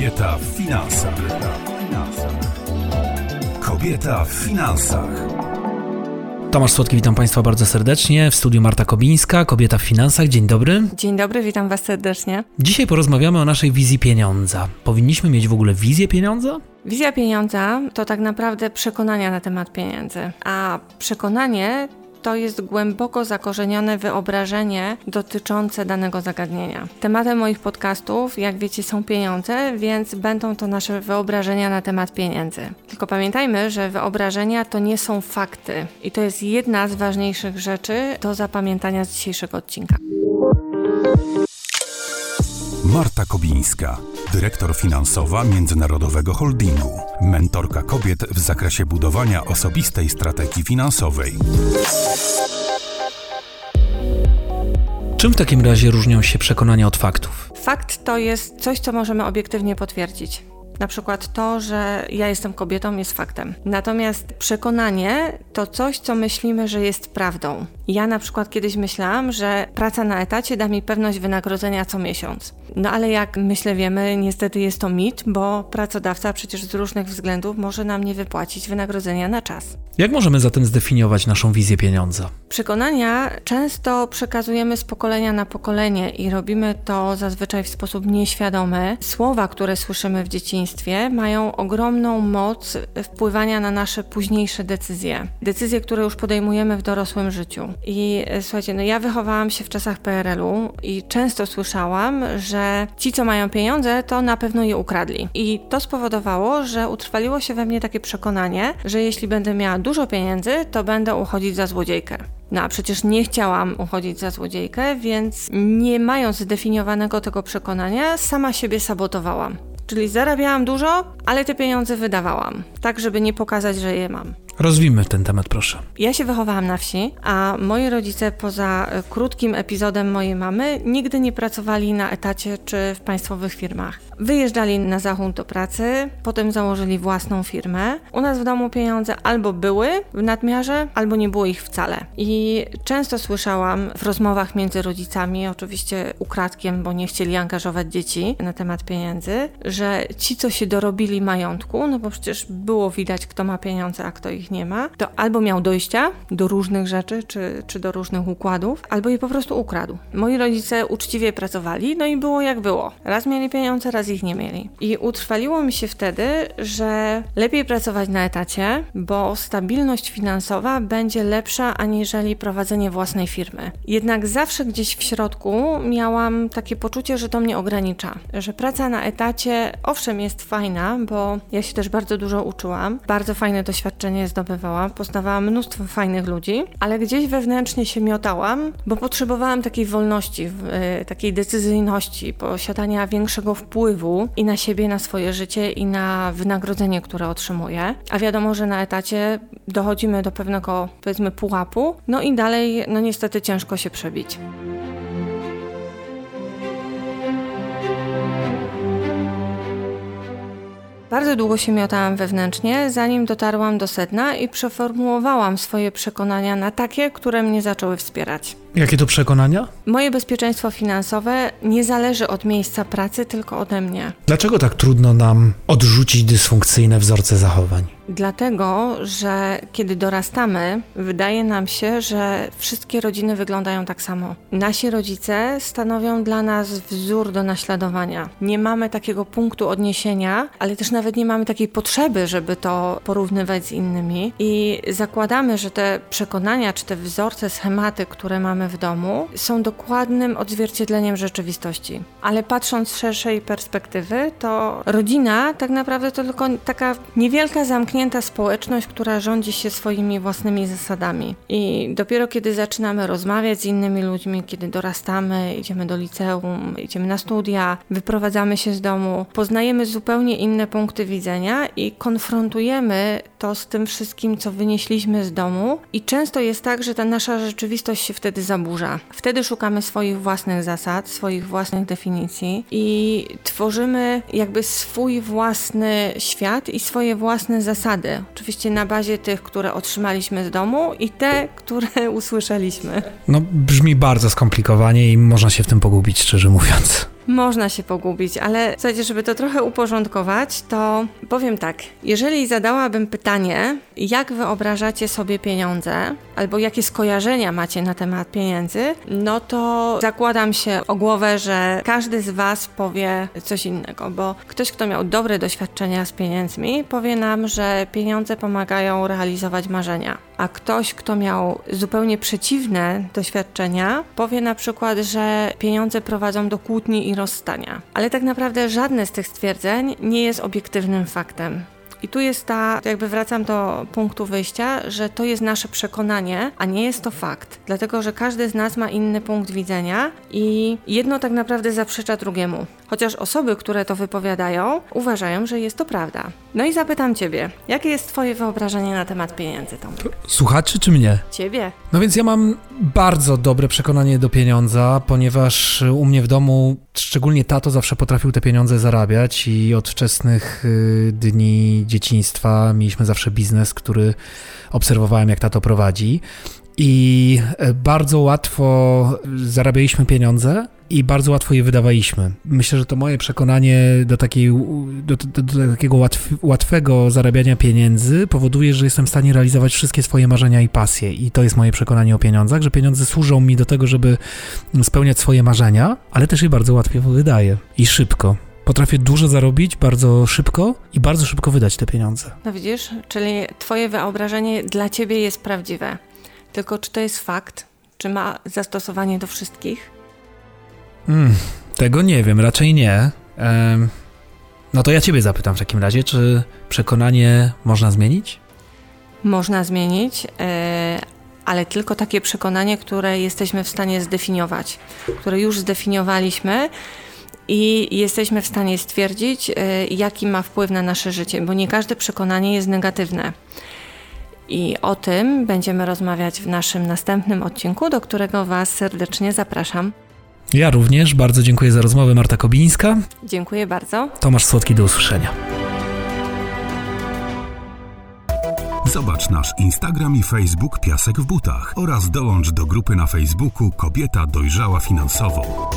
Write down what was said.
Kobieta w finansach. Kobieta w finansach. Tomasz Słodki, witam Państwa bardzo serdecznie. W studiu Marta Kobińska, Kobieta w Finansach. Dzień dobry. Dzień dobry, witam Was serdecznie. Dzisiaj porozmawiamy o naszej wizji pieniądza. Powinniśmy mieć w ogóle wizję pieniądza? Wizja pieniądza to tak naprawdę przekonania na temat pieniędzy, a przekonanie to jest głęboko zakorzenione wyobrażenie dotyczące danego zagadnienia. Tematem moich podcastów, jak wiecie, są pieniądze, więc będą to nasze wyobrażenia na temat pieniędzy. Tylko pamiętajmy, że wyobrażenia to nie są fakty i to jest jedna z ważniejszych rzeczy do zapamiętania z dzisiejszego odcinka. Marta Kobińska, dyrektor finansowa Międzynarodowego Holdingu, mentorka kobiet w zakresie budowania osobistej strategii finansowej. Czym w takim razie różnią się przekonania od faktów? Fakt to jest coś, co możemy obiektywnie potwierdzić. Na przykład to, że ja jestem kobietą, jest faktem. Natomiast przekonanie to coś, co myślimy, że jest prawdą. Ja na przykład kiedyś myślałam, że praca na etacie da mi pewność wynagrodzenia co miesiąc. No ale jak myślę wiemy, niestety jest to mit, bo pracodawca przecież z różnych względów może nam nie wypłacić wynagrodzenia na czas. Jak możemy zatem zdefiniować naszą wizję pieniądza? Przekonania często przekazujemy z pokolenia na pokolenie i robimy to zazwyczaj w sposób nieświadomy. Słowa, które słyszymy w dzieciństwie, mają ogromną moc wpływania na nasze późniejsze decyzje. Decyzje, które już podejmujemy w dorosłym życiu. I e, słuchajcie, no ja wychowałam się w czasach PRL-u i często słyszałam, że ci, co mają pieniądze, to na pewno je ukradli. I to spowodowało, że utrwaliło się we mnie takie przekonanie, że jeśli będę miała dużo pieniędzy, to będę uchodzić za złodziejkę. No a przecież nie chciałam uchodzić za złodziejkę, więc nie mając zdefiniowanego tego przekonania, sama siebie sabotowałam. Czyli zarabiałam dużo, ale te pieniądze wydawałam, tak żeby nie pokazać, że je mam. Rozwijmy ten temat, proszę. Ja się wychowałam na wsi, a moi rodzice, poza e, krótkim epizodem mojej mamy, nigdy nie pracowali na etacie czy w państwowych firmach. Wyjeżdżali na zachód do pracy, potem założyli własną firmę. U nas w domu pieniądze albo były w nadmiarze, albo nie było ich wcale. I często słyszałam w rozmowach między rodzicami, oczywiście ukradkiem, bo nie chcieli angażować dzieci na temat pieniędzy, że ci, co się dorobili majątku, no bo przecież było widać, kto ma pieniądze, a kto ich nie ma, to albo miał dojścia do różnych rzeczy, czy, czy do różnych układów, albo je po prostu ukradł. Moi rodzice uczciwie pracowali, no i było jak było. Raz mieli pieniądze, raz ich nie mieli. I utrwaliło mi się wtedy, że lepiej pracować na etacie, bo stabilność finansowa będzie lepsza aniżeli prowadzenie własnej firmy. Jednak zawsze gdzieś w środku miałam takie poczucie, że to mnie ogranicza, że praca na etacie owszem jest fajna, bo ja się też bardzo dużo uczyłam, bardzo fajne doświadczenie z zdobywałam, poznawałam mnóstwo fajnych ludzi, ale gdzieś wewnętrznie się miotałam, bo potrzebowałam takiej wolności, e, takiej decyzyjności, posiadania większego wpływu i na siebie, na swoje życie i na wynagrodzenie, które otrzymuję. A wiadomo, że na etacie dochodzimy do pewnego, powiedzmy, pułapu, no i dalej, no niestety ciężko się przebić. Bardzo długo się miotałam wewnętrznie, zanim dotarłam do sedna i przeformułowałam swoje przekonania na takie, które mnie zaczęły wspierać. Jakie to przekonania? Moje bezpieczeństwo finansowe nie zależy od miejsca pracy, tylko ode mnie. Dlaczego tak trudno nam odrzucić dysfunkcyjne wzorce zachowań? Dlatego, że kiedy dorastamy, wydaje nam się, że wszystkie rodziny wyglądają tak samo. Nasi rodzice stanowią dla nas wzór do naśladowania. Nie mamy takiego punktu odniesienia, ale też nawet nie mamy takiej potrzeby, żeby to porównywać z innymi. I zakładamy, że te przekonania czy te wzorce, schematy, które mamy w domu, są dokładnym odzwierciedleniem rzeczywistości. Ale patrząc z szerszej perspektywy, to rodzina tak naprawdę to tylko taka niewielka zamknięta społeczność, która rządzi się swoimi własnymi zasadami. I dopiero kiedy zaczynamy rozmawiać z innymi ludźmi, kiedy dorastamy, idziemy do liceum, idziemy na studia, wyprowadzamy się z domu, poznajemy zupełnie inne punkty widzenia i konfrontujemy to z tym wszystkim, co wynieśliśmy z domu. I często jest tak, że ta nasza rzeczywistość się wtedy zaburza. Wtedy szukamy swoich własnych zasad, swoich własnych definicji i tworzymy jakby swój własny świat i swoje własne zasady. Oczywiście na bazie tych, które otrzymaliśmy z domu i te, które usłyszeliśmy. No, brzmi bardzo skomplikowanie i można się w tym pogubić, szczerze mówiąc. Można się pogubić, ale słuchajcie, żeby to trochę uporządkować, to powiem tak. Jeżeli zadałabym pytanie, jak wyobrażacie sobie pieniądze, albo jakie skojarzenia macie na temat pieniędzy, no to zakładam się o głowę, że każdy z Was powie coś innego, bo ktoś, kto miał dobre doświadczenia z pieniędzmi, powie nam, że pieniądze pomagają realizować marzenia. A ktoś, kto miał zupełnie przeciwne doświadczenia, powie na przykład, że pieniądze prowadzą do kłótni i rozstania. Ale tak naprawdę żadne z tych stwierdzeń nie jest obiektywnym faktem. I tu jest ta, jakby wracam do punktu wyjścia, że to jest nasze przekonanie, a nie jest to fakt. Dlatego, że każdy z nas ma inny punkt widzenia i jedno tak naprawdę zaprzecza drugiemu. Chociaż osoby, które to wypowiadają, uważają, że jest to prawda. No i zapytam Ciebie, jakie jest Twoje wyobrażenie na temat pieniędzy, Tomek? Słuchaczy czy mnie? Ciebie. No więc ja mam bardzo dobre przekonanie do pieniądza, ponieważ u mnie w domu, szczególnie tato, zawsze potrafił te pieniądze zarabiać i od wczesnych y, dni dzieciństwa mieliśmy zawsze biznes, który obserwowałem, jak tato prowadzi. I e, bardzo łatwo zarabialiśmy pieniądze i bardzo łatwo je wydawaliśmy. Myślę, że to moje przekonanie do, takiej, do, do, do takiego łatw, łatwego zarabiania pieniędzy powoduje, że jestem w stanie realizować wszystkie swoje marzenia i pasje. I to jest moje przekonanie o pieniądzach, że pieniądze służą mi do tego, żeby spełniać swoje marzenia, ale też je bardzo łatwo wydaję i szybko. Potrafię dużo zarobić bardzo szybko i bardzo szybko wydać te pieniądze. No widzisz, czyli Twoje wyobrażenie dla Ciebie jest prawdziwe. Tylko czy to jest fakt? Czy ma zastosowanie do wszystkich? Mm, tego nie wiem, raczej nie. Ehm, no to ja Ciebie zapytam w takim razie, czy przekonanie można zmienić? Można zmienić, e, ale tylko takie przekonanie, które jesteśmy w stanie zdefiniować, które już zdefiniowaliśmy i jesteśmy w stanie stwierdzić, e, jaki ma wpływ na nasze życie, bo nie każde przekonanie jest negatywne. I o tym będziemy rozmawiać w naszym następnym odcinku, do którego Was serdecznie zapraszam. Ja również bardzo dziękuję za rozmowę, Marta Kobińska. Dziękuję bardzo. Tomasz Słodki, do usłyszenia. Zobacz nasz Instagram i Facebook Piasek w butach oraz dołącz do grupy na Facebooku Kobieta dojrzała finansowo.